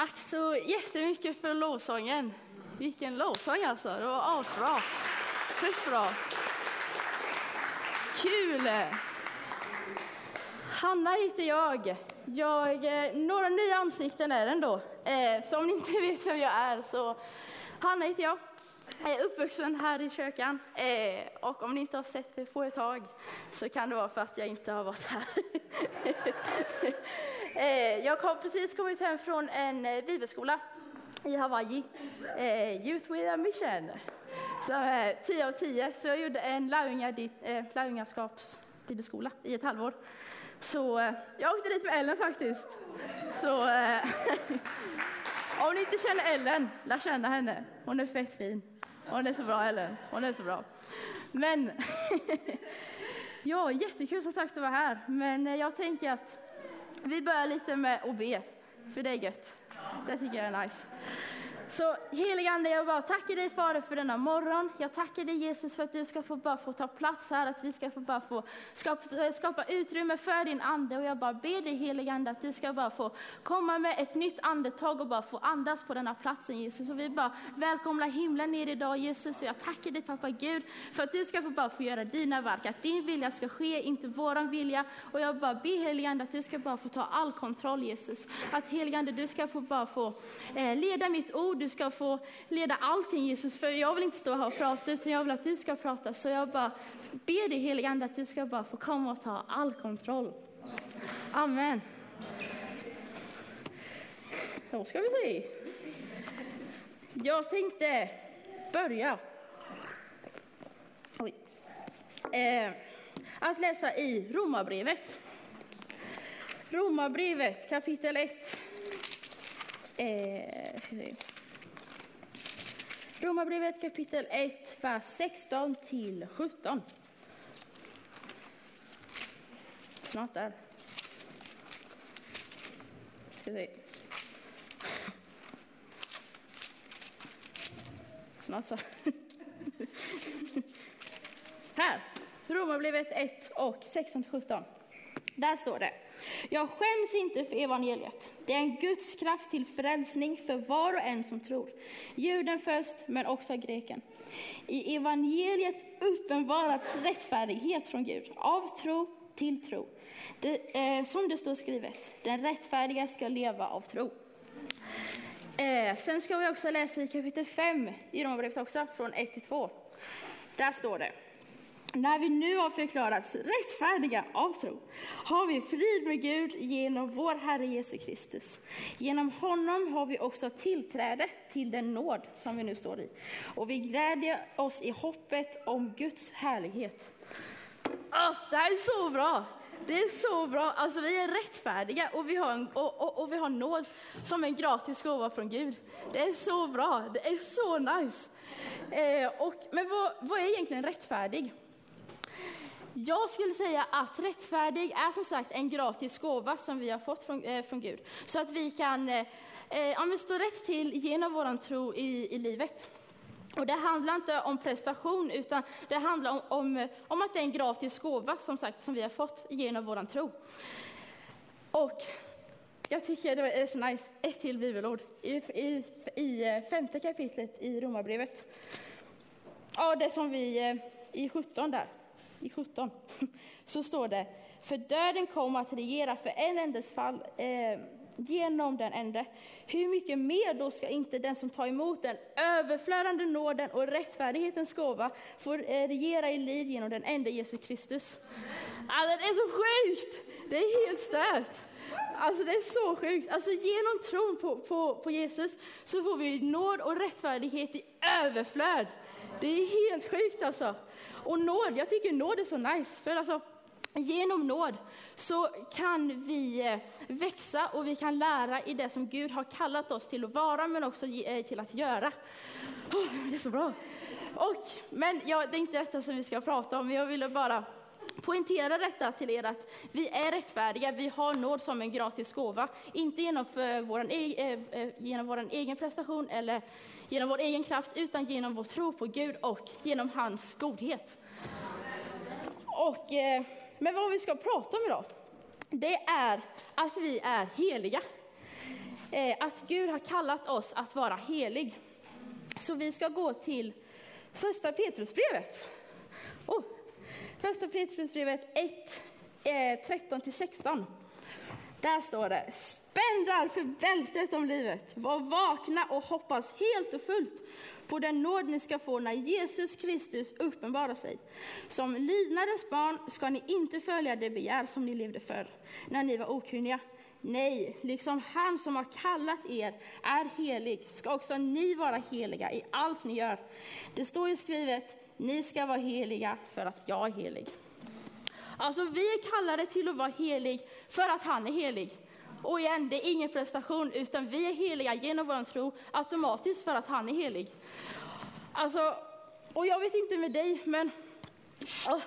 Tack så jättemycket för lovsången. Vilken lovsång alltså, det var asbra. Sjukt bra. Kul! Hanna heter jag. jag eh, några nya ansikten är det ändå. Eh, så om ni inte vet vem jag är så Hanna heter jag. Jag är uppvuxen här i kyrkan eh, och om ni inte har sett mig på ett tag så kan det vara för att jag inte har varit här. eh, jag har precis kommit hem från en eh, bibelskola i Hawaii, eh, Youth with a Mission. Så eh, 10 av 10, så jag gjorde en eh, lärjungaskaps bibelskola i ett halvår. Så eh, jag åkte dit med Ellen faktiskt. Så eh, om ni inte känner Ellen, lär känna henne. Hon är fett fin. Hon är så bra Ellen, hon är så bra. Men ja, jättekul som sagt att vara här. Men eh, jag tänker att vi börjar lite med att be, för det är gött. Det tycker jag är nice. Så heligande, jag bara tackar dig Fader för denna morgon. Jag tackar dig Jesus för att du ska få bara få ta plats här, att vi ska få bara få skapa, skapa utrymme för din ande. Och jag bara ber dig heligande att du ska bara få komma med ett nytt andetag och bara få andas på denna platsen Jesus. Och vi bara välkomnar himlen ner idag Jesus. Och jag tackar dig pappa Gud för att du ska få bara få göra dina verk, att din vilja ska ske, inte våran vilja. Och jag bara ber heligande att du ska bara få ta all kontroll Jesus. Att heligande du ska få bara få eh, leda mitt ord du ska få leda allting Jesus, för jag vill inte stå här och prata, utan jag vill att du ska prata. Så jag bara ber dig helige Ande att du ska bara få komma och ta all kontroll. Amen. Då ska vi se. Jag tänkte börja Oj. Eh, att läsa i Romarbrevet. Romarbrevet kapitel 1. Eh, Romarbrevet kapitel 1, vers 16 till 17. Snart där. Ska se. Snart så. Här, Romarbrevet 1 och 16 till 17. Där står det. Jag skäms inte för evangeliet. Det är en Guds kraft till frälsning för var och en som tror. Juden först, men också greken. I evangeliet uppenbarats rättfärdighet från Gud, av tro till tro. Det, eh, som det står skrivet, den rättfärdiga ska leva av tro. Eh, sen ska vi också läsa i kapitel 5 i Romarbrevet också, från 1 till 2. Där står det. När vi nu har förklarats rättfärdiga av tro har vi frid med Gud genom vår Herre Jesus Kristus. Genom honom har vi också tillträde till den nåd som vi nu står i. Och vi glädjer oss i hoppet om Guds härlighet. Oh, det här är så bra! Det är så bra. Alltså, vi är rättfärdiga och vi har, en, och, och, och vi har nåd som en gratis gåva från Gud. Det är så bra. Det är så nice. Eh, och, men vad, vad är egentligen rättfärdig? Jag skulle säga att rättfärdig är som sagt en gratis gåva som vi har fått från, eh, från Gud. Så att vi kan eh, eh stå rätt till genom vår tro i, i livet. Och det handlar inte om prestation, utan det handlar om, om, om, att det är en gratis gåva som sagt som vi har fått genom vår tro. Och jag tycker det är så nice, ett till bibelord i, i, i eh, femte kapitlet i Romarbrevet. Ja, det som vi eh, i 17 där i 17, så står det, för döden kom att regera för en endes fall eh, genom den ende. Hur mycket mer då ska inte den som tar emot den överflödande nåden och rättfärdighetens gåva få eh, regera i liv genom den enda Jesus Kristus? Alltså det är så sjukt! Det är helt stört. Alltså det är så sjukt. Alltså genom tron på, på, på Jesus så får vi nåd och rättfärdighet i överflöd. Det är helt sjukt alltså. Och nåd, jag tycker nåd är så nice. För alltså, Genom nåd så kan vi eh, växa och vi kan lära i det som Gud har kallat oss till att vara, men också eh, till att göra. Oh, det är så bra! Och, men ja, det är inte detta som vi ska prata om, jag ville bara poängtera detta till er att vi är rättfärdiga, vi har nåd som en gratis gåva, inte genom, för våran, e-, eh, genom vår egen prestation eller genom vår egen kraft, utan genom vår tro på Gud och genom hans godhet. Och, eh, men vad vi ska prata om idag, det är att vi är heliga. eh, att Gud har kallat oss att vara helig. Så vi ska gå till första Petrusbrevet. Oh, första Petrusbrevet 1, eh, 13-16. Där står det, spänn därför bältet om livet, var vakna och hoppas helt och fullt på den nåd ni ska få när Jesus Kristus uppenbarar sig. Som lydnadens barn ska ni inte följa det begär som ni levde för, när ni var okunniga. Nej, liksom han som har kallat er är helig, ska också ni vara heliga i allt ni gör. Det står ju skrivet, ni ska vara heliga för att jag är helig. Alltså vi är kallade till att vara helig för att han är helig. Och igen, det är ingen prestation, utan vi är heliga genom vår tro automatiskt för att han är helig. Alltså, och jag vet inte med dig, men oh,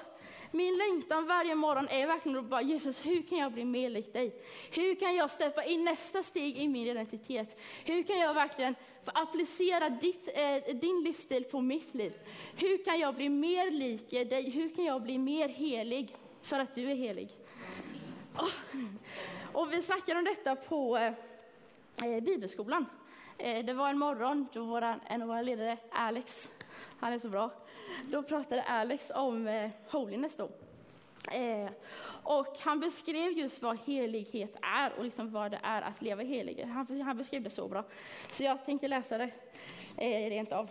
min längtan varje morgon är verkligen att bara Jesus, hur kan jag bli mer lik dig? Hur kan jag steppa in nästa steg i min identitet? Hur kan jag verkligen få applicera ditt, eh, din livsstil på mitt liv? Hur kan jag bli mer lik dig? Hur kan jag bli mer helig för att du är helig? Och vi snackade om detta på eh, eh, bibelskolan. Eh, det var en morgon då våran, en av våra ledare, Alex, han är så bra, då pratade Alex om eh, holiness då. Eh, och han beskrev just vad helighet är och liksom vad det är att leva helig. Han, han beskrev det så bra. Så jag tänker läsa det eh, rent av.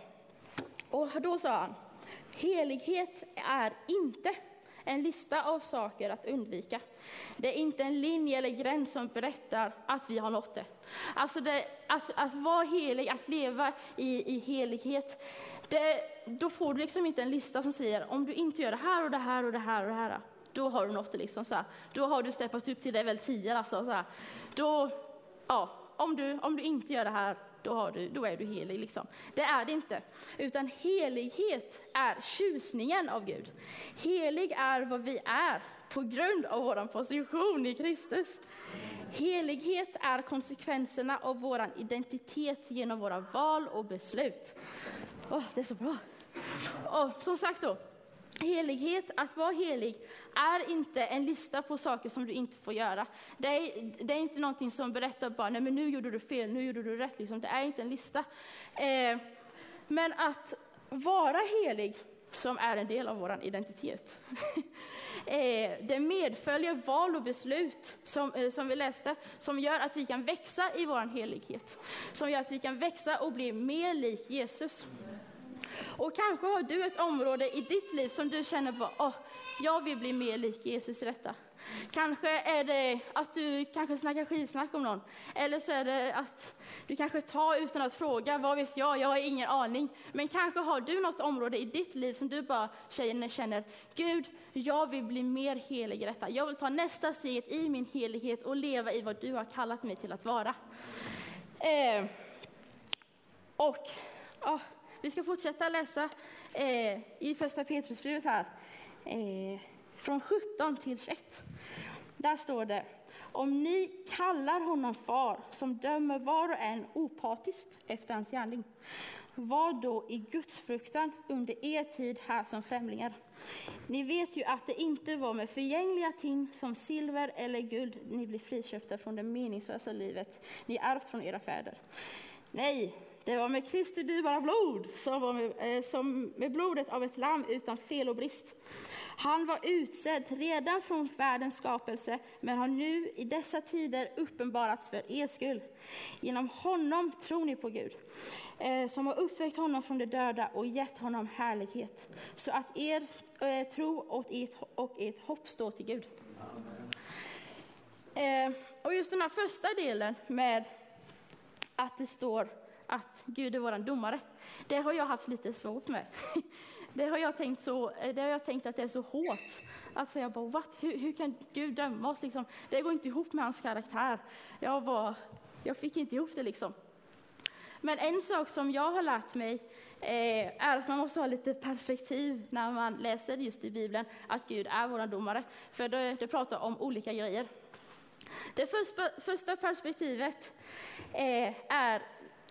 Och då sa han, helighet är inte en lista av saker att undvika. Det är inte en linje eller gräns som berättar att vi har nått det. Alltså det, att, att vara helig, att leva i, i helighet, det, då får du liksom inte en lista som säger om du inte gör det här och det här och det här och det här, då har du nått det. Liksom, så här. Då har du steppat upp till level 10. Alltså, så här. Då, ja, om, du, om du inte gör det här, då, har du, då är du helig. Liksom. Det är det inte. Utan helighet är tjusningen av Gud. Helig är vad vi är på grund av vår position i Kristus. Helighet är konsekvenserna av vår identitet genom våra val och beslut. Oh, det är så bra. Och som sagt då, helighet, att vara helig, är inte en lista på saker som du inte får göra. Det är, det är inte någonting som berättar bara, nej men nu gjorde du fel, nu gjorde du rätt. Liksom. Det är inte en lista. Eh, men att vara helig, som är en del av vår identitet. eh, det medföljer val och beslut, som, eh, som vi läste, som gör att vi kan växa i vår helighet. Som gör att vi kan växa och bli mer lik Jesus. Och kanske har du ett område i ditt liv som du känner bara, oh, jag vill bli mer lik Jesus i detta. Kanske är det att du kanske snackar skitsnack om någon. Eller så är det att du kanske tar utan att fråga, vad vet jag, jag har ingen aning. Men kanske har du något område i ditt liv som du bara tjejerna känner Gud, jag vill bli mer helig i detta. Jag vill ta nästa steg i min helighet och leva i vad du har kallat mig till att vara. Eh, och oh, vi ska fortsätta läsa eh, i första Petrusbrevet här, eh, från 17 till 21. Där står det, om ni kallar honom far som dömer var och en opartiskt efter hans gärning, var då i Guds fruktan under er tid här som främlingar. Ni vet ju att det inte var med förgängliga ting som silver eller guld ni blev friköpta från det meningslösa livet ni ärvt från era fäder. Nej, det var med Kristi dyrbara blod, som, var med, eh, som med blodet av ett lamm utan fel och brist. Han var utsedd redan från världens skapelse, men har nu i dessa tider uppenbarats för er skull. Genom honom tror ni på Gud, eh, som har uppväckt honom från de döda och gett honom härlighet, så att er eh, tro och ert, och ert hopp står till Gud. Eh, och just den här första delen med att det står att Gud är vår domare. Det har jag haft lite svårt med. Det har jag tänkt, så, det har jag tänkt att det är så hårt. Alltså jag bara, What? Hur, hur kan Gud döma oss? Liksom? Det går inte ihop med hans karaktär. Jag, bara, jag fick inte ihop det liksom. Men en sak som jag har lärt mig eh, är att man måste ha lite perspektiv när man läser just i Bibeln att Gud är vår domare. För det, det pratar om olika grejer. Det första, perspektivet eh, är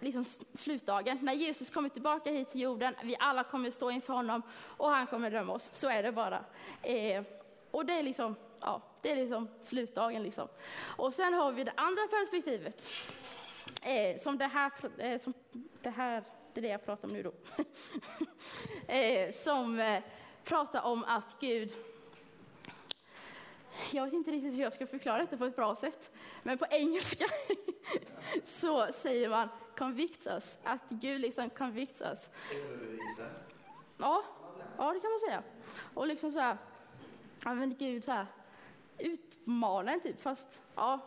liksom slutdagen, när Jesus kommer tillbaka hit till jorden, vi alla kommer stå inför honom och han kommer döma oss. Så är det bara. Eh, och det är liksom, ja, det är liksom slutdagen liksom. Och sen har vi det andra perspektivet. eh, som det här, eh, som det här, det är det jag pratar om nu då, eh, som eh, pratar om att Gud jag vet inte riktigt hur jag ska förklara detta på ett bra sätt, men på engelska så säger man convicts us, att Gud liksom convicts us. Ja, ja, det kan man säga. Och liksom så här, ja men Gud så här, utmanar typ, fast ja,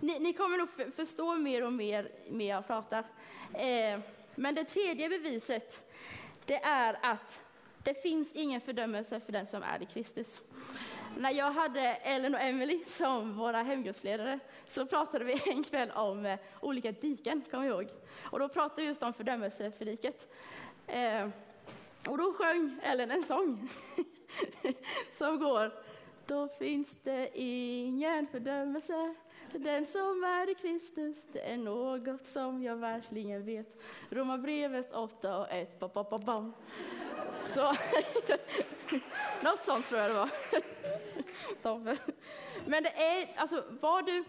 ni, ni kommer nog förstå mer och mer mer jag pratar. Eh, men det tredje beviset, det är att det finns ingen fördömelse för den som är i Kristus. När jag hade Ellen och Emily som våra hemgruppsledare så pratade vi en kväll om eh, olika diken, kommer jag ihåg. Och då pratade vi just om fördömelse för diket. Eh, och då sjöng Ellen en sång som går Då finns det ingen fördömelse för den som är i Kristus, det är något som jag verkligen vet. Romarbrevet 8 och 1, ba, ba, ba, bam. Så, något sånt tror jag det var. Men det är, alltså vad du,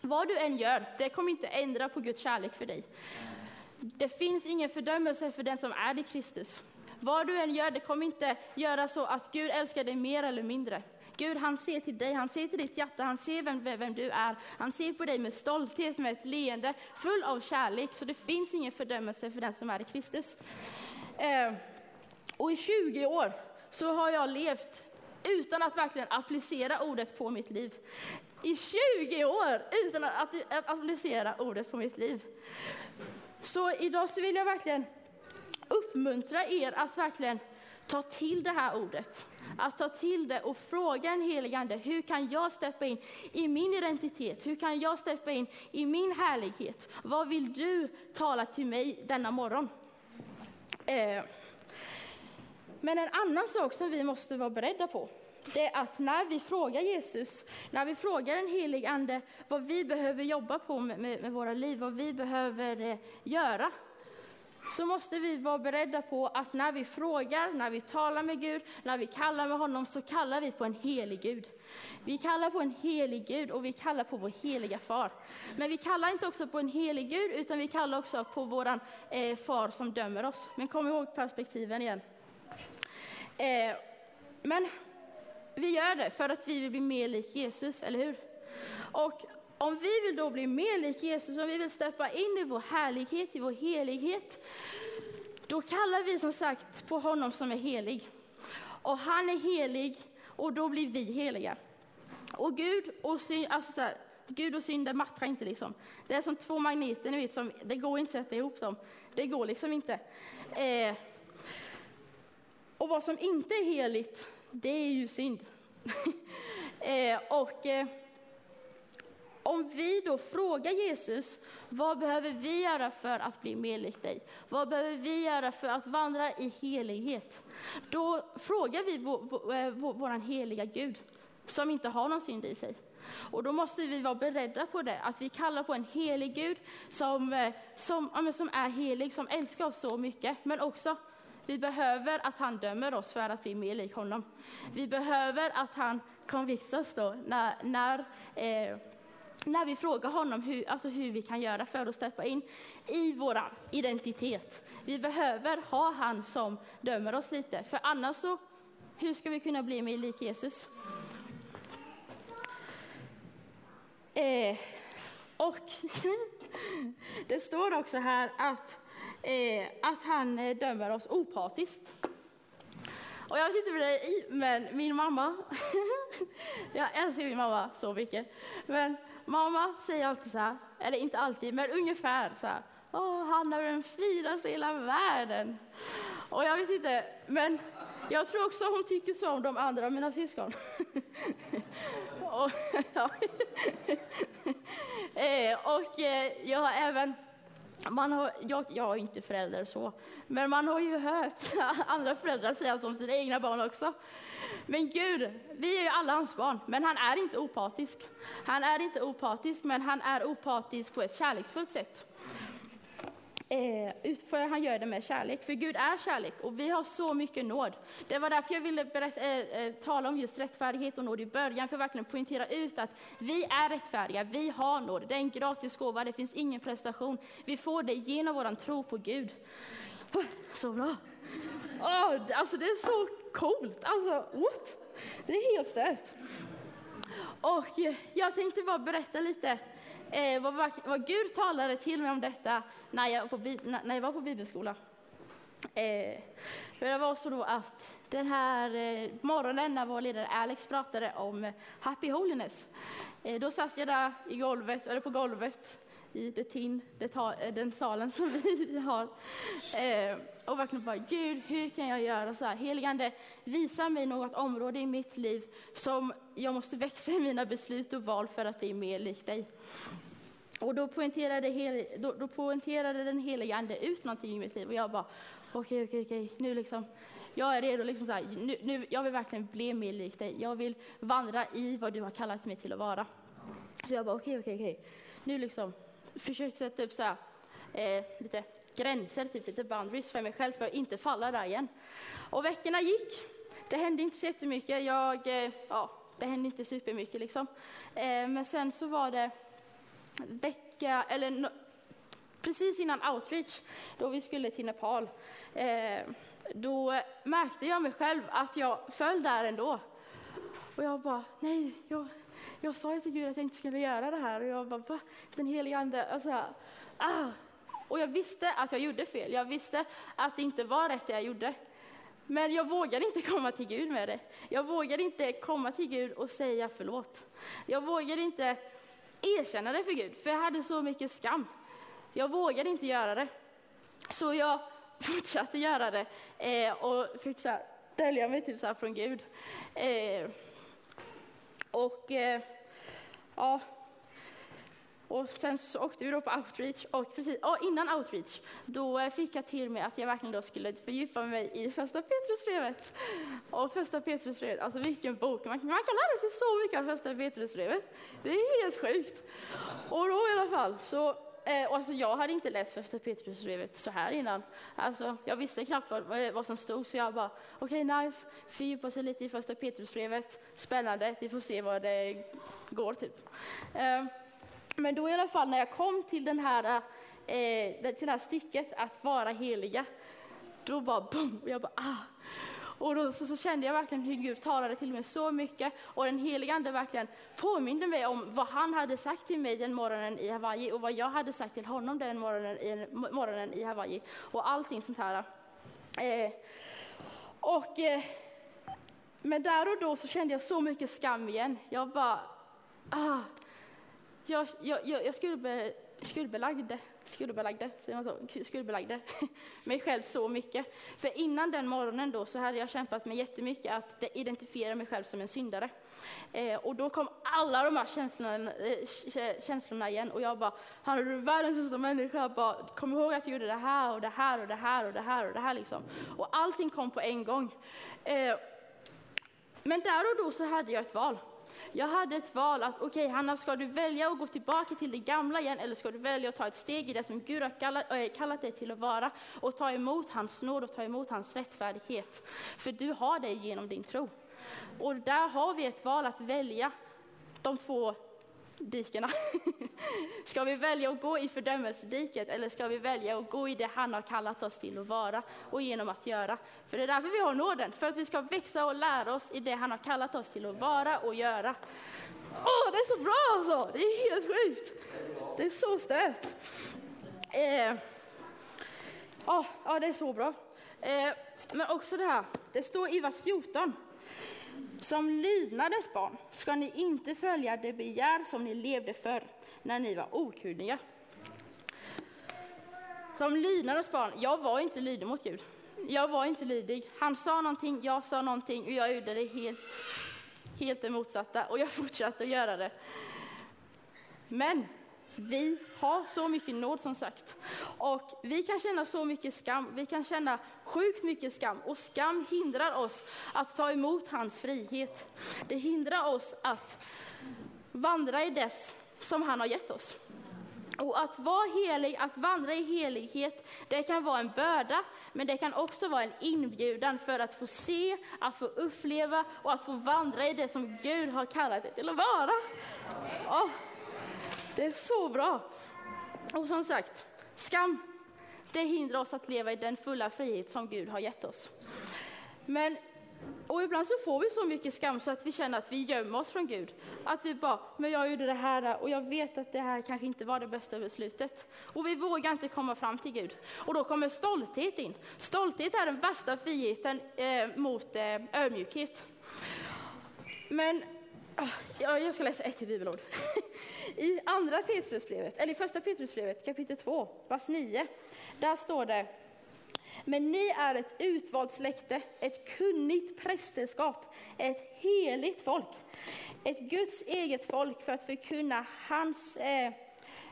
vad du än gör, det kommer inte ändra på Guds kärlek för dig. Det finns ingen fördömelse för den som är i Kristus. Vad du än gör, det kommer inte göra så att Gud älskar dig mer eller mindre. Gud han ser till dig, han ser till ditt hjärta, han ser vem, vem du är. Han ser på dig med stolthet, med ett leende, full av kärlek. Så det finns ingen fördömelse för den som är i Kristus. Eh, och i 20 år så har jag levt utan att verkligen applicera ordet på mitt liv. I 20 år utan att applicera ordet på mitt liv. Så idag så vill jag verkligen uppmuntra er att verkligen ta till det här ordet. Att ta till det och fråga en helige Ande, hur kan jag steppa in i min identitet? Hur kan jag steppa in i min härlighet? Vad vill du tala till mig denna morgon? Eh. Men en annan sak som vi måste vara beredda på, det är att när vi frågar Jesus, när vi frågar en helig Ande vad vi behöver jobba på med, med, med våra liv, vad vi behöver eh, göra, så måste vi vara beredda på att när vi frågar, när vi talar med Gud, när vi kallar med honom, så kallar vi på en helig Gud. Vi kallar på en helig Gud och vi kallar på vår heliga far. Men vi kallar inte också på en helig Gud, utan vi kallar också på våran eh, far som dömer oss. Men kom ihåg perspektiven igen. Eh, men vi gör det för att vi vill bli mer lik Jesus, eller hur? Och om vi vill då bli mer lik Jesus, om vi vill steppa in i vår härlighet, i vår helighet, då kallar vi som sagt på honom som är helig. Och han är helig och då blir vi heliga. Och Gud och synd, alltså så här, Gud och synden matchar inte liksom. Det är som två magneter, ni vet, som, det går inte att sätta ihop dem. Det går liksom inte. Eh, och vad som inte är heligt, det är ju synd. eh, och eh, om vi då frågar Jesus, vad behöver vi göra för att bli mer lik dig? Vad behöver vi göra för att vandra i helighet? Då frågar vi vår, vår, eh, vår heliga Gud, som inte har någon synd i sig. Och då måste vi vara beredda på det, att vi kallar på en helig Gud som, eh, som, som är helig, som älskar oss så mycket, men också vi behöver att han dömer oss för att bli mer lik honom. Vi behöver att han convicts oss då när, när eh, när vi frågar honom hur, alltså hur vi kan göra för att steppa in i vår identitet. Vi behöver ha han som dömer oss lite, för annars så, hur ska vi kunna bli mer lik Jesus? Eh, och det står också här att, eh, att han eh, dömer oss opartiskt. Och jag vet inte med dig, men min mamma, jag älskar min mamma så mycket, men Mamma säger alltid så här, eller inte alltid, men ungefär så här. Åh, han är den finaste i hela världen. Och jag vet inte, men jag tror också hon tycker så om de andra av mina syskon. och, eh, och eh, jag har även man har, jag, jag är inte förälder så, men man har ju hört andra föräldrar säga som sina egna barn också. Men Gud, vi är ju alla hans barn, men han är inte opartisk. Han är inte opartisk, men han är opartisk på ett kärleksfullt sätt. Eh, för han gör det med kärlek, för Gud är kärlek och vi har så mycket nåd. Det var därför jag ville berätta, äh, tala om just rättfärdighet och nåd i början, för att verkligen poängtera ut att vi är rättfärdiga, vi har nåd, det är en gratis gåva, det finns ingen prestation. Vi får det genom vår tro på Gud. Så bra! Oh, alltså det är så coolt, alltså what? Det är helt stört. Och jag tänkte bara berätta lite eh, vad, vad, Gud talade till mig om detta när jag, på, när jag var på bibelskola. Eh, det var så då att den här eh, morgonen när vår ledare Alex pratade om Happy Holiness, eh, då satt jag där i golvet, eller på golvet i det tin, det ta, eh, den salen som vi har. Eh, och verkligen bara, Gud, hur kan jag göra så här? Heligande, visa mig något område i mitt liv som jag måste växa i mina beslut och val för att bli mer lik dig. Och då poängterade, hel, då, då poängterade den helige Ande ut någonting i mitt liv och jag bara, okej, okej, okej, nu liksom, jag är redo, liksom så här, nu, nu, jag vill verkligen bli mer lik dig. Jag vill vandra i vad du har kallat mig till att vara. Så jag bara, okej, okej, okej, nu liksom, Försökt sätta upp så här, eh, lite gränser, typ lite boundaries för mig själv för att inte falla där igen. Och veckorna gick. Det hände inte så jättemycket. Jag, eh, ja, det hände inte supermycket liksom. Eh, men sen så var det vecka, eller no, precis innan outreach, då vi skulle till Nepal, eh, då märkte jag mig själv att jag föll där ändå. Och jag bara, nej, jag, jag sa ju till Gud att jag inte skulle göra det här. Och jag bara, va? Den helige Ande, alltså, ah. Och jag visste att jag gjorde fel. Jag visste att det inte var rätt det jag gjorde. Men jag vågade inte komma till Gud med det. Jag vågade inte komma till Gud och säga förlåt. Jag vågade inte erkänna det för Gud, för jag hade så mycket skam. Jag vågade inte göra det. Så jag fortsatte göra det eh, och försökte dölja mig typ så från Gud. Eh, och eh, ja, och sen så åkte vi då på outreach och precis och innan outreach då eh, fick jag till mig att jag verkligen då skulle fördjupa mig i första Petrusbrevet. Och första Petrusbrevet, alltså vilken bok! Man, man kan lära sig så mycket av första Petrusbrevet. Det är helt sjukt. Och då i alla fall så Eh, alltså jag hade inte läst första Petrusbrevet så här innan. Alltså, jag visste knappt vad, vad som stod, så jag bara, okej, okay, nice, fördjupa sig lite i första Petrusbrevet, spännande, vi får se vad det går, typ. Eh, men då i alla fall när jag kom till, den här, eh, till det här stycket, att vara heliga, då bara boom, och jag bara ah. Och då så, så, kände jag verkligen hur Gud talade till mig så mycket och den helige Ande verkligen påminde mig om vad han hade sagt till mig den morgonen i Hawaii och vad jag hade sagt till honom den morgonen i, morgonen i Hawaii och allting sånt här. Eh, och, eh, men där och då så kände jag så mycket skam igen. Jag bara, ah, jag, jag, jag, skulle skuldbelagde, skuldbelagde, säger man så, skuldbelagde mig själv så mycket. För innan den morgonen då så hade jag kämpat med jättemycket att identifiera mig själv som en syndare. Eh, och då kom alla de här känslorna, eh, känslorna igen och jag bara, han är du världens största människa, jag bara, kom ihåg att jag gjorde det här och det här och det här och det här och det här liksom. Och allting kom på en gång. Eh, men där och då så hade jag ett val. Jag hade ett val att, okej okay, Hanna, ska du välja att gå tillbaka till det gamla igen eller ska du välja att ta ett steg i det som Gud har kallat, äh, eh, kallat dig till att vara och ta emot hans nåd och ta emot hans rättfärdighet. För du har det genom din tro. Och där har vi ett val att välja de två dikena. Ska vi välja att gå i fördömelsediket eller ska vi välja att gå i det han har kallat oss till att vara och genom att göra? För det är därför vi har nåden, för att vi ska växa och lära oss i det han har kallat oss till att vara och göra. Åh, oh, det är så bra alltså! Det är helt sjukt! Det är så stört. Eh, oh, ja, det är så bra. Eh, men också det här, det står i vers 14 som lydnadens barn ska ni inte följa det begär som ni levde för när ni var okunniga. Som lydnadens barn, jag var inte lydig mot Gud. Jag var inte lydig. Han sa någonting, jag sa någonting och jag gjorde det helt, helt det motsatta och jag fortsatte att göra det. Men vi har så mycket nåd som sagt. Och vi kan känna så mycket skam, vi kan känna sjukt mycket skam. Och skam hindrar oss att ta emot hans frihet. Det hindrar oss att vandra i dess som han har gett oss. Och att vara helig, att vandra i helighet, det kan vara en börda, men det kan också vara en inbjudan för att få se, att få uppleva och att få vandra i det som Gud har kallat det till att vara. Oh, det är så bra. Och som sagt, skam, det hindrar oss att leva i den fulla frihet som Gud har gett oss. Men och ibland så får vi så mycket skam så att vi känner att vi gömmer oss från Gud. Att vi bara, men jag gjorde det här och jag vet att det här kanske inte var det bästa beslutet. Och vi vågar inte komma fram till Gud. Och då kommer stolthet in. Stolthet är den värsta friheten eh, mot eh, ödmjukhet. Men ah, jag ska läsa ett till bibelord. I andra Petrusbrevet, eller i första Petrusbrevet kapitel 2, vers 9, där står det men ni är ett utvalt släkte, ett kunnigt prästerskap, ett heligt folk, ett Guds eget folk för att förkunna hans eh,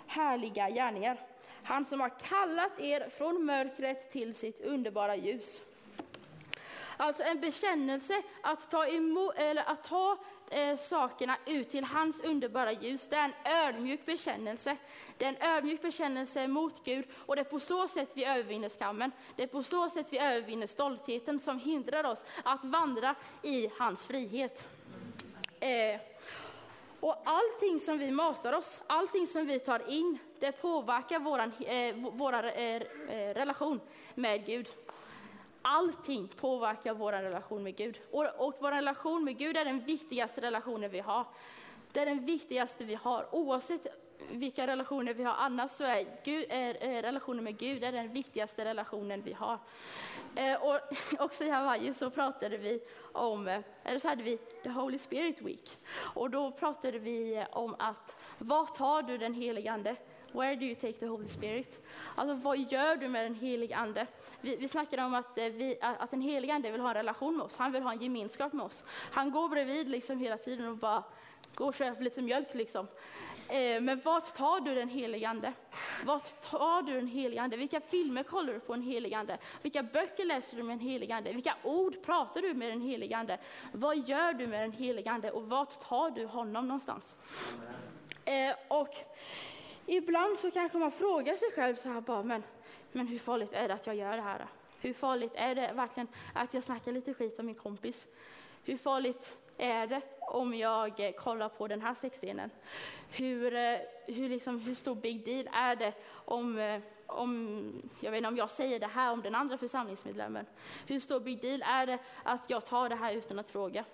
härliga gärningar. Han som har kallat er från mörkret till sitt underbara ljus. Alltså en bekännelse att ta, emot, eller att ta eh, sakerna ut till hans underbara ljus. Det är en ödmjuk bekännelse. Det är en ödmjuk bekännelse mot Gud och det är på så sätt vi övervinner skammen. Det är på så sätt vi övervinner stoltheten som hindrar oss att vandra i hans frihet. Eh, och allting som vi matar oss, allting som vi tar in, det påverkar vår eh, våra eh, eh, relation med Gud allting påverkar vår relation med Gud. Och, och vår relation med Gud är den viktigaste relationen vi har. Det är den viktigaste vi har. Oavsett vilka relationer vi har annars så är, Gud, är, är relationen med Gud är den viktigaste relationen vi har. Eh, och också i Hawaii så pratade vi om, eh, eller så hade vi The Holy Spirit Week. Och då pratade vi om att, var tar du den helige Ande? Where do you take the Holy Spirit? Alltså vad gör du med den helige Ande? Vi, vi snackade om att, eh, vi, att den helige Ande vill ha en relation med oss, han vill ha en gemenskap med oss. Han går bredvid liksom hela tiden och bara går och köper lite mjölk liksom. Eh, men vart tar du den helige Ande? Vart tar du den helige Ande? Vilka filmer kollar du på en helig Ande? Vilka böcker läser du med en helig Ande? Vilka ord pratar du med den helige Ande? Vad gör du med den helige Ande och vart tar du honom någonstans? Eh, och ibland så kanske man frågar sig själv så här bara, men, men hur farligt är det att jag gör det här? Hur farligt är det verkligen att jag snackar lite skit om min kompis? Hur farligt är det om jag eh, kollar på den här sexscenen? Hur, eh, hur, liksom, hur stor big deal är det om, eh, om, jag vet inte, om jag säger det här om den andra församlingsmedlemmen? Hur stor big deal är det att jag tar det här utan att fråga?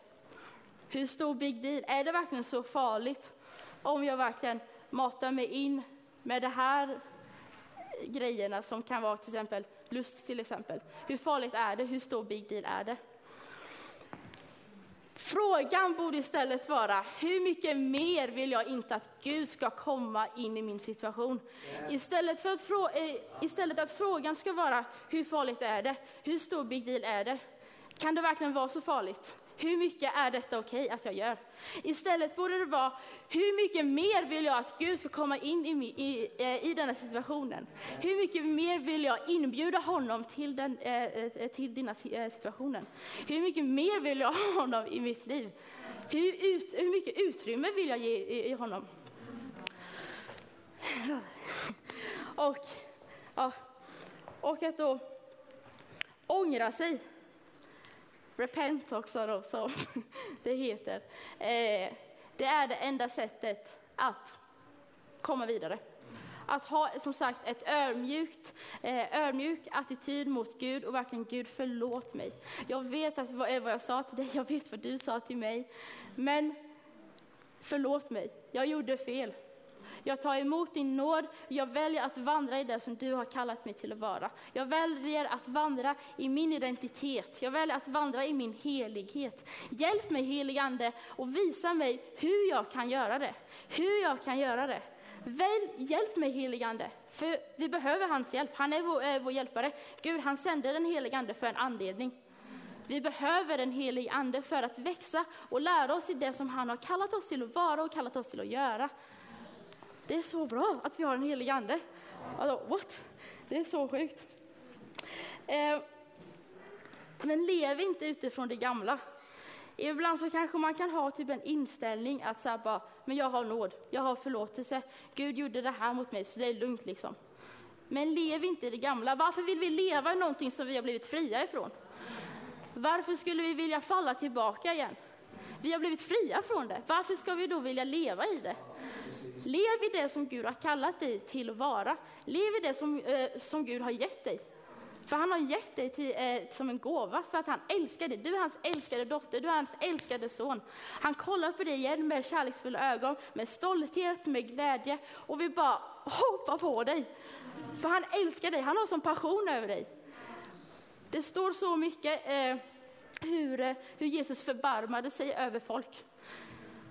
Hur stor big deal, är det verkligen så farligt om jag verkligen matar mig in med de här grejerna som kan vara till exempel lust till exempel. Hur farligt är det? Hur stor big deal är det? Frågan borde istället vara, hur mycket mer vill jag inte att Gud ska komma in i min situation? Istället, för att, eh, istället att frågan ska vara, hur farligt är det? Hur stor big deal är det? Kan det verkligen vara så farligt? Hur mycket är detta okej okay att jag gör? Istället borde det vara, hur mycket mer vill jag att Gud ska komma in i, i, eh, i den denna situationen? Hur mycket mer vill jag inbjuda honom till, den, eh, eh, till denna situationen? Hur mycket mer vill jag ha honom i mitt liv? Hur, ut, hur mycket utrymme vill jag ge i, i honom? Och, ja, och att då ångra sig repent också då, som det heter. Eh, det är det enda sättet att komma vidare. Att ha som sagt ett ödmjukt, eh, ödmjuk attityd mot Gud och verkligen Gud förlåt mig. Jag vet att vad, eh, vad jag sa till dig, jag vet vad du sa till mig. Men förlåt mig, jag gjorde fel. Jag tar emot din nåd. Jag väljer att vandra i det som du har kallat mig till att vara. Jag väljer att vandra i min identitet. Jag väljer att vandra i min helighet. Hjälp mig heligande och visa mig hur jag kan göra det. Hur jag kan göra det. Väl, hjälp mig heligande, för vi behöver hans hjälp. Han är vår, är vår hjälpare. Gud, han sände den helige Ande för en anledning. Vi behöver den helige Ande för att växa och lära oss i det som han har kallat oss till att vara och kallat oss till att göra. Det är så bra att vi har en helig ande. Alltså, what? Det är så sjukt. Eh, men lev inte utifrån det gamla. Ibland så kanske man kan ha typ en inställning att så bara, men jag har nåd, jag har förlåtelse, Gud gjorde det här mot mig så det är lugnt liksom. Men lev inte i det gamla. Varför vill vi leva i någonting som vi har blivit fria ifrån? Varför skulle vi vilja falla tillbaka igen? Vi har blivit fria från det. Varför ska vi då vilja leva i det? Lev i det som Gud har kallat dig till att vara. Lev i det som, eh, som Gud har gett dig. För han har gett dig till, eh, som en gåva för att han älskar dig. Du är hans älskade dotter, du är hans älskade son. Han kollar på dig igen med kärleksfulla ögon, med stolthet, med glädje och vill bara hoppa på dig. För han älskar dig, han har sån passion över dig. Det står så mycket eh, hur, eh, hur Jesus förbarmade sig över folk.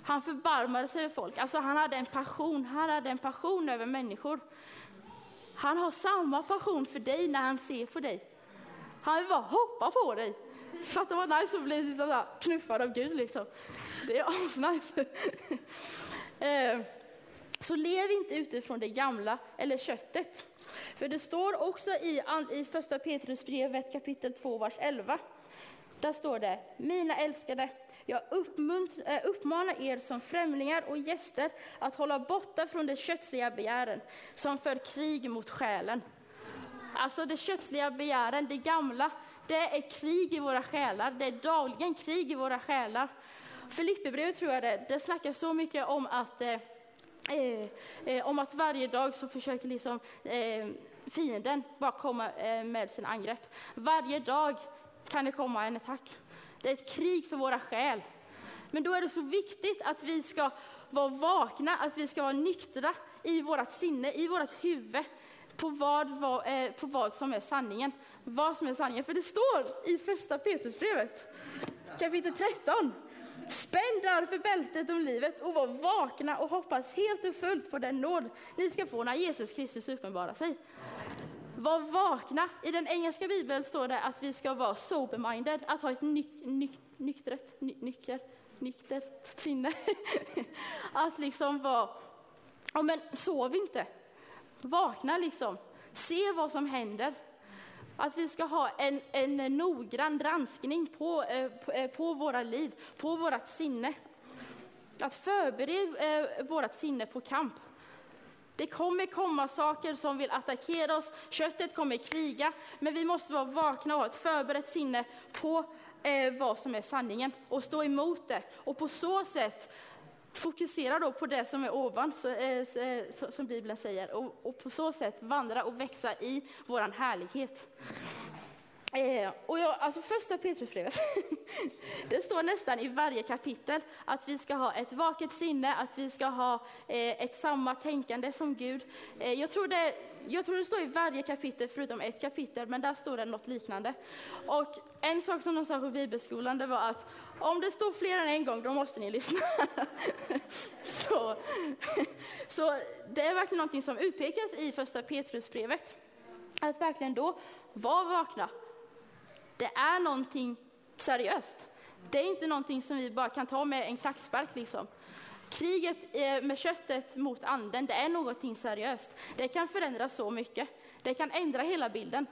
Han förbarmade sig över folk, alltså han hade en passion, han hade en passion över människor. Han har samma passion för dig när han ser på dig. Han vill bara hoppa på dig. Fattar vad nice att bli liksom så knuffad av Gud liksom. Det är asnice. Eh, så lev inte utifrån det gamla eller köttet. För det står också i, i första Petrusbrevet kapitel 2, vers 11. Där står det, mina älskade, jag eh, uppmanar er som främlingar och gäster att hålla borta från de kötsliga begären som för krig mot själen. Alltså de kötsliga begären, det gamla, det är krig i våra själar. Det är dagligen krig i våra själar. Filipperbrevet tror jag det, det snackar så mycket om att eh, eh, eh om att varje dag så försöker liksom, eh, fienden bara komma eh, med sina angrepp. Varje dag kan det komma en attack. Det är ett krig för våra själ. Men då är det så viktigt att vi ska vara vakna, att vi ska vara nyktra i vårt sinne, i vårt huvud, på vad, vad, eh, på vad som är sanningen. Vad som är sanningen. För det står i första Petrusbrevet, kapitel 13. Spänn därför bältet om livet och var vakna och hoppas helt och fullt på den nåd ni ska få när Jesus Kristus uppenbarar sig. Var vakna. I den engelska bibeln står det att vi ska vara sober-minded, att ha ett ny, ny, nyktret, ny, nykter, nyktert sinne. att liksom vara, ja men sov inte. Vakna liksom. Se vad som händer. Att vi ska ha en, en noggrann granskning på, eh, på, eh, på våra liv, på vårt sinne. Att förbereda eh, vårt sinne på kamp. Det kommer komma saker som vill attackera oss, köttet kommer kriga, men vi måste vara vakna och ha ett förberett sinne på eh, vad som är sanningen och stå emot det. Och på så sätt fokusera då på det som är ovan, så, eh, eh så, som Bibeln säger, och, och, på så sätt vandra och växa i våran härlighet. Eh, och jag, alltså första Petrusbrevet, det står nästan i varje kapitel att vi ska ha ett vaket sinne, att vi ska ha eh, ett samma tänkande som Gud. Eh, jag, tror det, jag tror det står i varje kapitel förutom ett kapitel, men där står det något liknande. Och en sak som de sa på bibelskolan, det var att om det står fler än en gång, då måste ni lyssna. så, så det är verkligen någonting som utpekas i första Petrusbrevet. Att verkligen då vara vakna, det är någonting seriöst. Det är inte någonting som vi bara kan ta med en klackspark liksom. Kriget eh, med köttet mot anden, det är någonting seriöst. Det kan förändra så mycket. Det kan ändra hela bilden.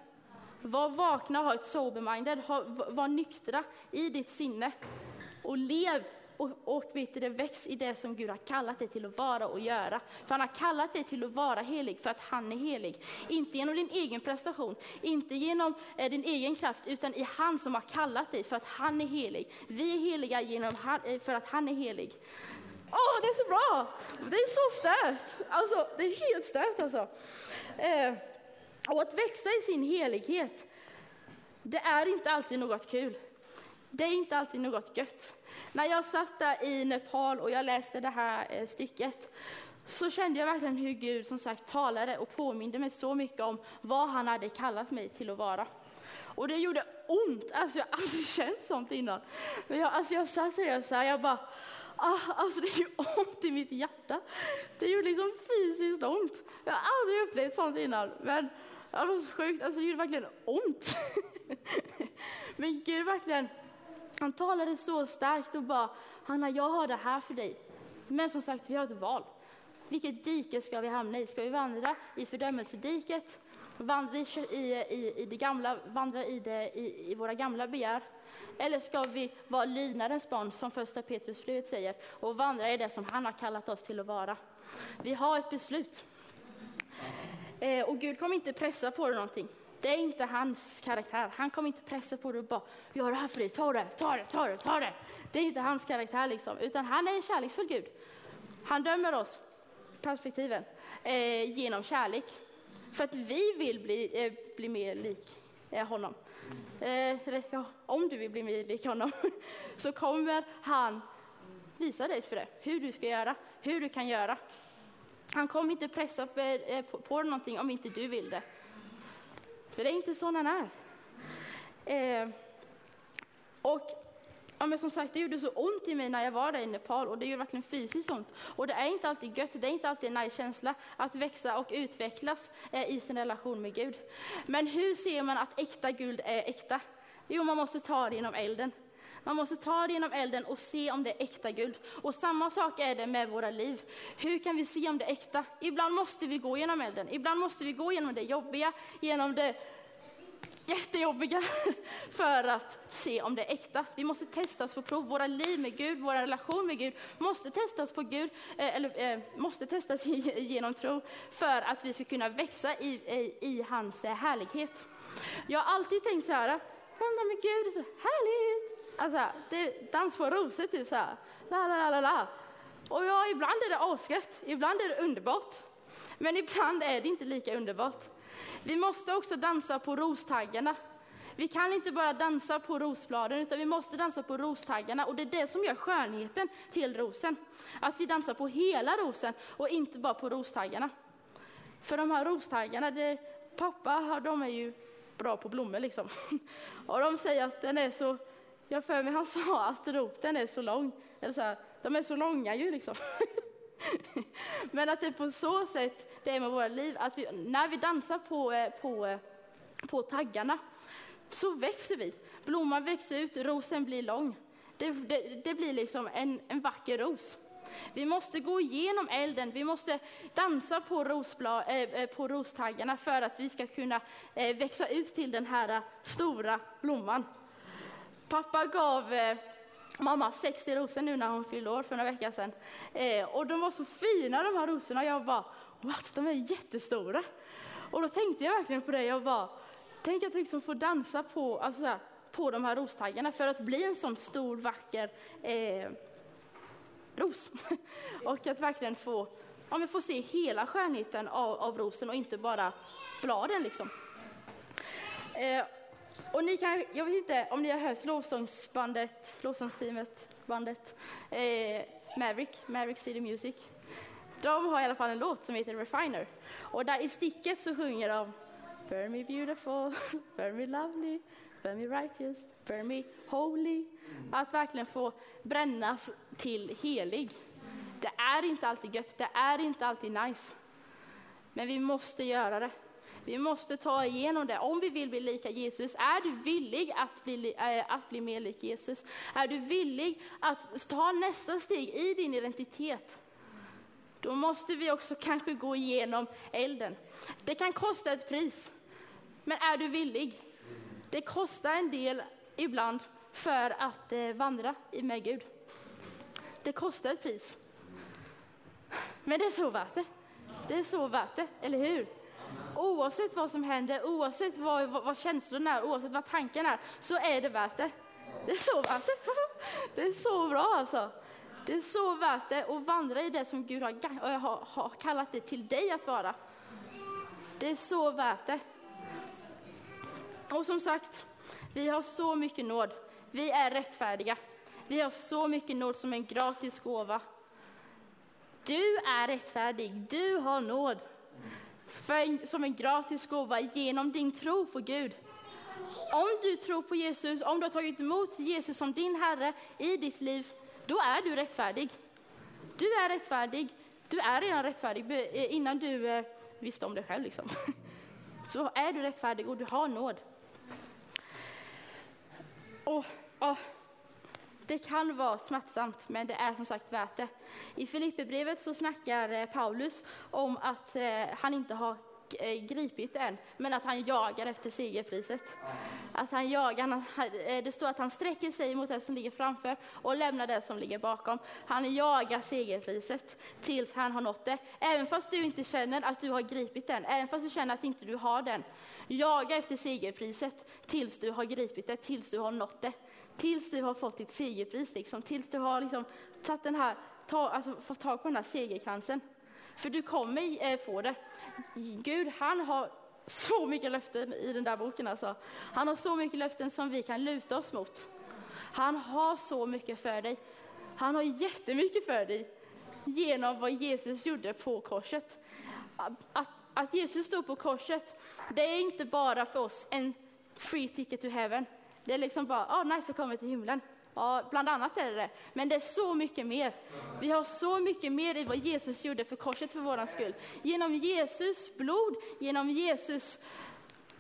Var vakna, ha ett sober-minded, var nyktra i ditt sinne och lev och, och vet du, det väx i det som Gud har kallat dig till att vara och göra. För han har kallat dig till att vara helig för att han är helig. Inte genom din egen prestation, inte genom eh, din egen kraft, utan i han som har kallat dig för att han är helig. Vi är heliga genom han, eh, för att han är helig. Åh, oh, det är så bra! Det är så stört! Alltså, det är helt stört alltså. Eh, och att växa i sin helighet, det är inte alltid något kul. Det är inte alltid något gött. När jag satt där i Nepal och jag läste det här eh, stycket så kände jag verkligen hur Gud som sagt talade och påminde mig så mycket om vad han hade kallat mig till att vara. Och det gjorde ont, alltså jag har aldrig känt sånt innan. Men jag, alltså jag satt där och så här, jag bara, ah, alltså det gjorde ont i mitt hjärta. Det gjorde liksom fysiskt ont. Jag har aldrig upplevt sånt innan. Men det var så sjukt, alltså det gjorde verkligen ont. Men Gud verkligen han talade så starkt och bara, Hanna, jag har det här för dig. Men som sagt, vi har ett val. Vilket dike ska vi hamna i? Ska vi vandra i fördömelsediket, vandra i, i, i, det gamla, vandra i, det, i, i våra gamla begär? Eller ska vi vara lydnadens barn, som första Petrusbrevet säger, och vandra i det som han har kallat oss till att vara? Vi har ett beslut. Eh, och Gud kommer inte pressa på dig någonting. Det är inte hans karaktär. Han kommer inte pressa på dig och bara, gör det här för dig, ta det, ta det, ta det, ta det. Det är inte hans karaktär liksom, utan han är en kärleksfull Gud. Han dömer oss, perspektiven, eh, genom kärlek. För att vi vill bli, eh, bli mer lik eh, honom. Eh, ja, om du vill bli mer lik honom så kommer han visa dig för det, hur du ska göra, hur du kan göra. Han kommer inte pressa på, eh, på, på någonting om inte du vill det. För det är inte sån han är. Eh, och ja, men som sagt, det gjorde så ont i mig när jag var där i Nepal och det gjorde verkligen fysiskt ont. Och det är inte alltid gött, det är inte alltid en nice känsla att växa och utvecklas eh, i sin relation med Gud. Men hur ser man att äkta guld är äkta? Jo, man måste ta det genom elden. Man måste ta det genom elden och se om det är äkta guld. Och samma sak är det med våra liv. Hur kan vi se om det är äkta? Ibland måste vi gå genom elden, ibland måste vi gå genom det jobbiga, genom det jättejobbiga för att se om det är äkta. Vi måste testas på prov. Våra liv med Gud, vår relation med Gud måste testas på Gud, eh, eller eh, måste testas genom tro för att vi ska kunna växa i, i, i hans härlighet. Jag har alltid tänkt så här, vända med Gud är så härligt. Alltså, det dans på rosor typ så här. La, la, la, la. Och ja, ibland är det asgött, ibland är det underbart. Men ibland är det inte lika underbart. Vi måste också dansa på rostaggarna. Vi kan inte bara dansa på rosbladen, utan vi måste dansa på rostaggarna. Och det är det som gör skönheten till rosen. Att vi dansar på hela rosen och inte bara på rostaggarna. För de här rostaggarna, det, pappa de är ju bra på blommor liksom. Och de säger att den är så, jag för mig han sa att roten är så lång, eller så här, de är så långa ju liksom. Men att det är på så sätt det är med våra liv, att vi, när vi dansar på, eh, på, eh, på taggarna så växer vi. Blomman växer ut, rosen blir lång. Det, det, det blir liksom en, en vacker ros. Vi måste gå igenom elden, vi måste dansa på, rosbla, eh, eh på rostaggarna för att vi ska kunna eh, växa ut till den här stora blomman. Pappa gav eh, mamma 60 rosor nu när hon fyllde år för några veckor sedan. Eh, och de var så fina de här rosorna. Jag bara, what, de är jättestora. Och då tänkte jag verkligen på det. Jag bara, tänk att liksom få dansa på, alltså här, på de här rostaggarna för att bli en sån stor vacker eh, ros. och att verkligen få, ja, få se hela skönheten av, av rosen och inte bara bladen liksom. Eh, och ni kan, jag vet inte om ni har hört lovsångsbandet, lovsångsteamet, bandet eh, Maverick, Maverick City Music. De har i alla fall en låt som heter Refiner. Och där i sticket så sjunger de Burn me beautiful, burn me lovely, burn me righteous, burn me holy. Att verkligen få brännas till helig. Det är inte alltid gött, det är inte alltid nice. Men vi måste göra det. Vi måste ta igenom det. Om vi vill bli lika Jesus, är du villig att bli, äh, att bli mer lik Jesus? Är du villig att ta nästa steg i din identitet? Då måste vi också kanske gå igenom elden. Det kan kosta ett pris, men är du villig? Det kostar en del ibland för att eh, vandra med Gud. Det kostar ett pris. Men det är så värt det. Det är så värt det, eller hur? Oavsett vad som händer, oavsett vad, vad, vad känslorna är, oavsett vad tankarna är, så är det värt det. Det är så värt det. Det är så bra alltså. Det är så värt det att vandra i det som Gud har, har, har kallat det till dig att vara. Det är så värt det. Och som sagt, vi har så mycket nåd. Vi är rättfärdiga. Vi har så mycket nåd som en gratis gåva. Du är rättfärdig, du har nåd en, som en gratis gåva genom din tro på Gud. Om du tror på Jesus, om du har tagit emot Jesus som din Herre i ditt liv, då är du rättfärdig. Du är rättfärdig. Du är redan rättfärdig eh, innan du eh, visste om det själv. Liksom. Så är du rättfärdig och du har nåd. Och, och det kan vara smärtsamt, men det är som sagt värt det. I Filipperbrevet så snackar eh, Paulus om att eh, han inte har eh, gripit än, men att han jagar efter segerpriset. Att han jagar, det står att han sträcker sig mot det som ligger framför och lämnar det som ligger bakom. Han jagar segerpriset tills han har nått det. Även fast du inte känner att du har gripit den, även fast du känner att inte du har den. Jaga efter segerpriset tills du har gripit det, tills du har nått det. Tills du har fått ditt segerpris, liksom. tills du har liksom, tagit den här, ta, alltså, fått tag på den här segerkransen. För du kommer eh, få det. Gud, han har så mycket löften i den där boken alltså. Han har så mycket löften som vi kan luta oss mot. Han har så mycket för dig. Han har jättemycket för dig genom vad Jesus gjorde på korset. Att, att Jesus stod på korset, det är inte bara för oss en free ticket to heaven. Det är liksom bara, ah, nice att komma till himlen. Ja, bland annat är det det. Men det är så mycket mer. Vi har så mycket mer i vad Jesus gjorde för korset för våran skull. Genom Jesus blod, genom Jesus,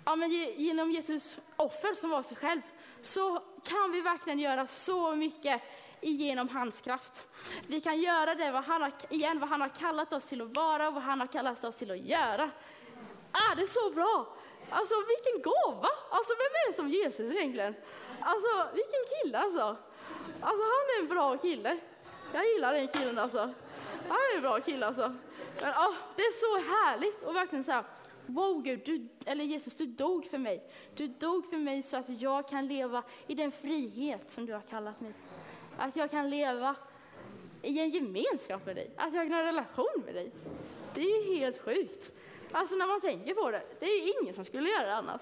ja, men genom Jesus offer som var sig själv, så kan vi verkligen göra så mycket genom hans kraft. Vi kan göra det vad han har, igen, vad han har kallat oss till att vara och vad han har kallat oss till att göra. Ah, det är så bra! Alltså vilken gåva! Alltså vem är som Jesus egentligen? Alltså vilken kille alltså! Alltså han är en bra kille. Jag gillar den killen alltså. Han är en bra kille alltså. Men oh, det är så härligt och verkligen så här, wow Gud, du, eller Jesus du dog för mig. Du dog för mig så att jag kan leva i den frihet som du har kallat mig Att jag kan leva i en gemenskap med dig, att jag kan ha en relation med dig. Det är ju helt sjukt. Alltså när man tänker på det, det är ju ingen som skulle göra det annars.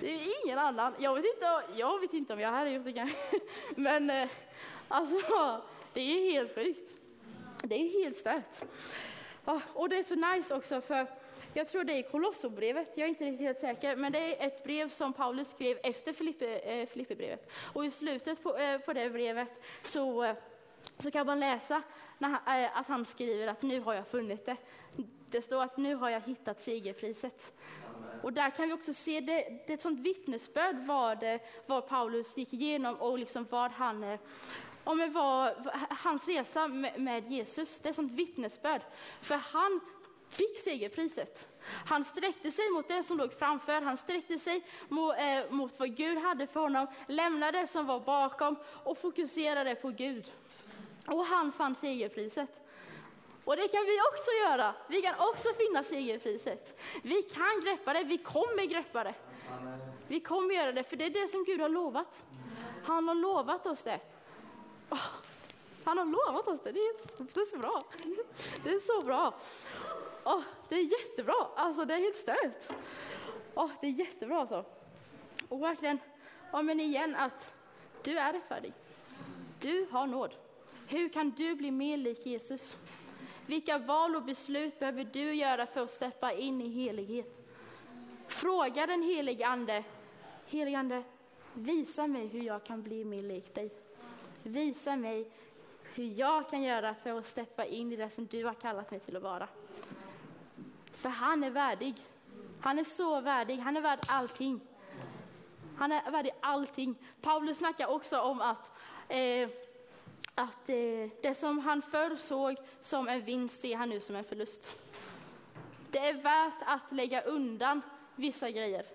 Det är ingen annan. Jag vet inte, jag vet inte om jag hade gjort det kanske. Men eh, alltså, det är helt sjukt. Det är helt stört. Ah, och det är så nice också för jag tror det är Kolosserbrevet, jag är inte riktigt helt säker, men det är ett brev som Paulus skrev efter Filipperbrevet. Eh, och i slutet på, eh, på det brevet så, eh, så kan man läsa när, eh, att han skriver att nu har jag funnit det. Det står att nu har jag hittat segerpriset. Och där kan vi också se, det, det är ett sånt vittnesbörd vad, vad Paulus gick igenom och liksom vad han, och med vad, hans resa med, med Jesus, det är ett sånt vittnesbörd. För han fick segerpriset. Han sträckte sig mot det som låg framför, han sträckte sig mot, eh, mot vad Gud hade för honom, lämnade det som var bakom och fokuserade på Gud. Och han fann segerpriset. Och det kan vi också göra. Vi kan också finna segerpriset. Vi kan greppa det, vi kommer greppa det. Vi kommer göra det, för det är det som Gud har lovat. Han har lovat oss det. Han har lovat oss det, det är, det är så bra. Det är så bra. Oh, det är jättebra, alltså det är helt stört. Oh, det är jättebra alltså. Och verkligen, ja men igen att du är rättfärdig. Du har nåd. Hur kan du bli mer lik Jesus? Vilka val och beslut behöver du göra för att steppa in i helighet? Fråga den helige Ande, helige Ande, visa mig hur jag kan bli mer lik dig. Visa mig hur jag kan göra för att steppa in i det som du har kallat mig till att vara. För han är värdig. Han är så värdig, han är värd allting. Han är värdig allting. Paulus snackar också om att eh, att eh, det som han förr såg som en vinst ser han nu som en förlust. Det är värt att lägga undan vissa grejer.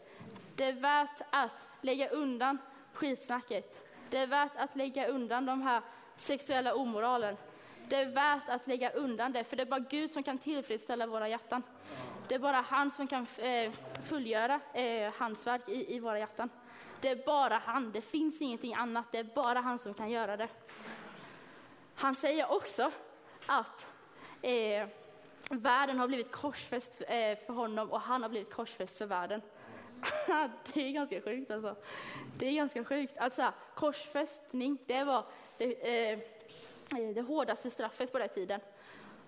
Det är värt att lägga undan skitsnacket. Det är värt att lägga undan de här sexuella omoralen. Det är värt att lägga undan det, för det är bara Gud som kan tillfredsställa våra hjärtan. Det är bara han som kan eh, fullgöra eh, hans verk i, i våra hjärtan. Det är bara han, det finns ingenting annat, det är bara han som kan göra det. Han säger också att eh, världen har blivit korsfäst eh, för honom och han har blivit korsfäst för världen. det är ganska sjukt alltså. Det är ganska sjukt. Alltså, korsfästning, det var det, eh, eh, det hårdaste straffet på den tiden.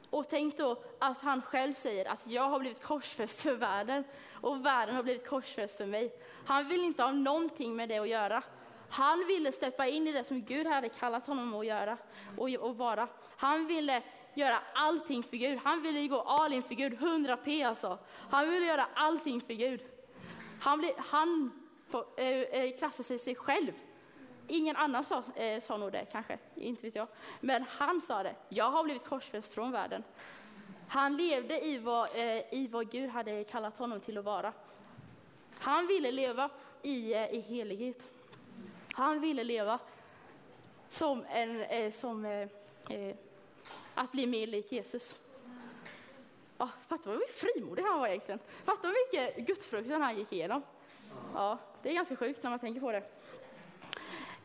Och tänk då att han själv säger att jag har blivit korsfäst för världen och världen har blivit korsfäst för mig. Han vill inte ha någonting med det att göra. Han ville steppa in i det som Gud hade kallat honom att göra och, och vara. Han ville göra allting för Gud. Han ville gå all in för Gud, 100 p alltså. Han ville göra allting för Gud. Han, blev, han äh, eh, eh, klassade sig själv. Ingen annan sa, äh, sa nog det kanske, inte vet jag. Men han sa det. Jag har blivit korsfäst från världen. Han levde i vad, eh, i vad Gud hade kallat honom till att vara. Han ville leva i, eh, i helighet. Han ville leva som, en, eh, som eh, eh, att bli mer lik Jesus. Ja, fattar vad frimodig han var egentligen. Fattar hur mycket gudsfruktan han gick igenom. Ja, det är ganska sjukt när man tänker på det.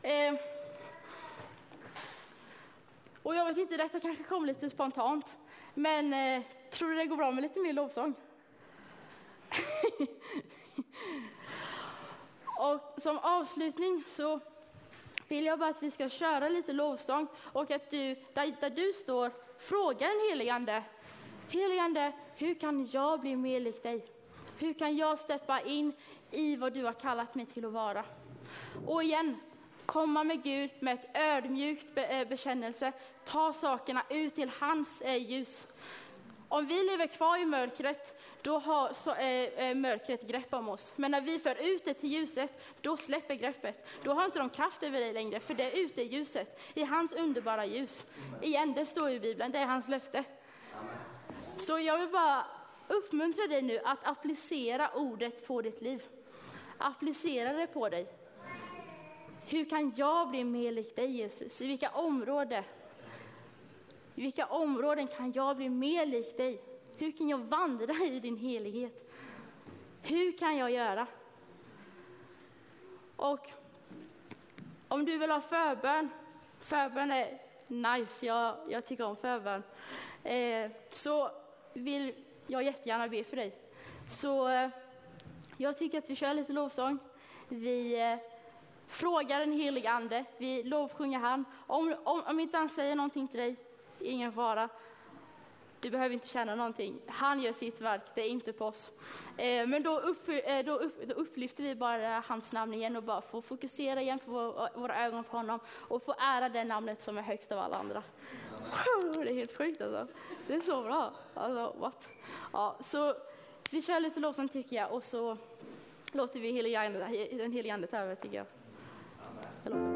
Eh, och jag vet inte, detta kanske kom lite spontant, men eh, tror du det går bra med lite mer lovsång? Och som avslutning så vill jag bara att vi ska köra lite lovsång och att du, där, där du står, frågar den heligande. Heligande, hur kan jag bli mer lik dig? Hur kan jag steppa in i vad du har kallat mig till att vara? Och igen, komma med Gud med ett ödmjukt eh, bekännelse, ta sakerna ut till hans eh, ljus. Om vi lever kvar i mörkret, då har så, äh, mörkret grepp om oss. Men när vi för ut det till ljuset, då släpper greppet. Då har inte de kraft över dig längre, för det är ute i ljuset, i hans underbara ljus. Igen, det står i Bibeln, det är hans löfte. Så jag vill bara uppmuntra dig nu att applicera ordet på ditt liv. Applicera det på dig. Hur kan jag bli mer lik dig Jesus? I vilka områden? I vilka områden kan jag bli mer lik dig? Hur kan jag vandra i din helighet? Hur kan jag göra? Och om du vill ha förbön, förbön är nice, jag, jag tycker om förbön, eh, så vill jag jättegärna be för dig. Så eh, jag tycker att vi kör lite lovsång. Vi eh, frågar den helige Ande, vi lovsjunger han. Om, om, om inte han säger någonting till dig, ingen fara. Du behöver inte känna någonting. Han gör sitt verk, det är inte på oss. Eh, men då, upp, eh, då, upp, då, upplyfter vi bara hans namn igen och bara får fokusera igen på vår, våra ögon på honom och få ära det namnet som är högst av alla andra. Det är helt sjukt alltså. Det är så bra. Alltså, what? Ja, så vi kör lite lovsång tycker jag och så låter vi den helige ande ta över tycker jag. Amen.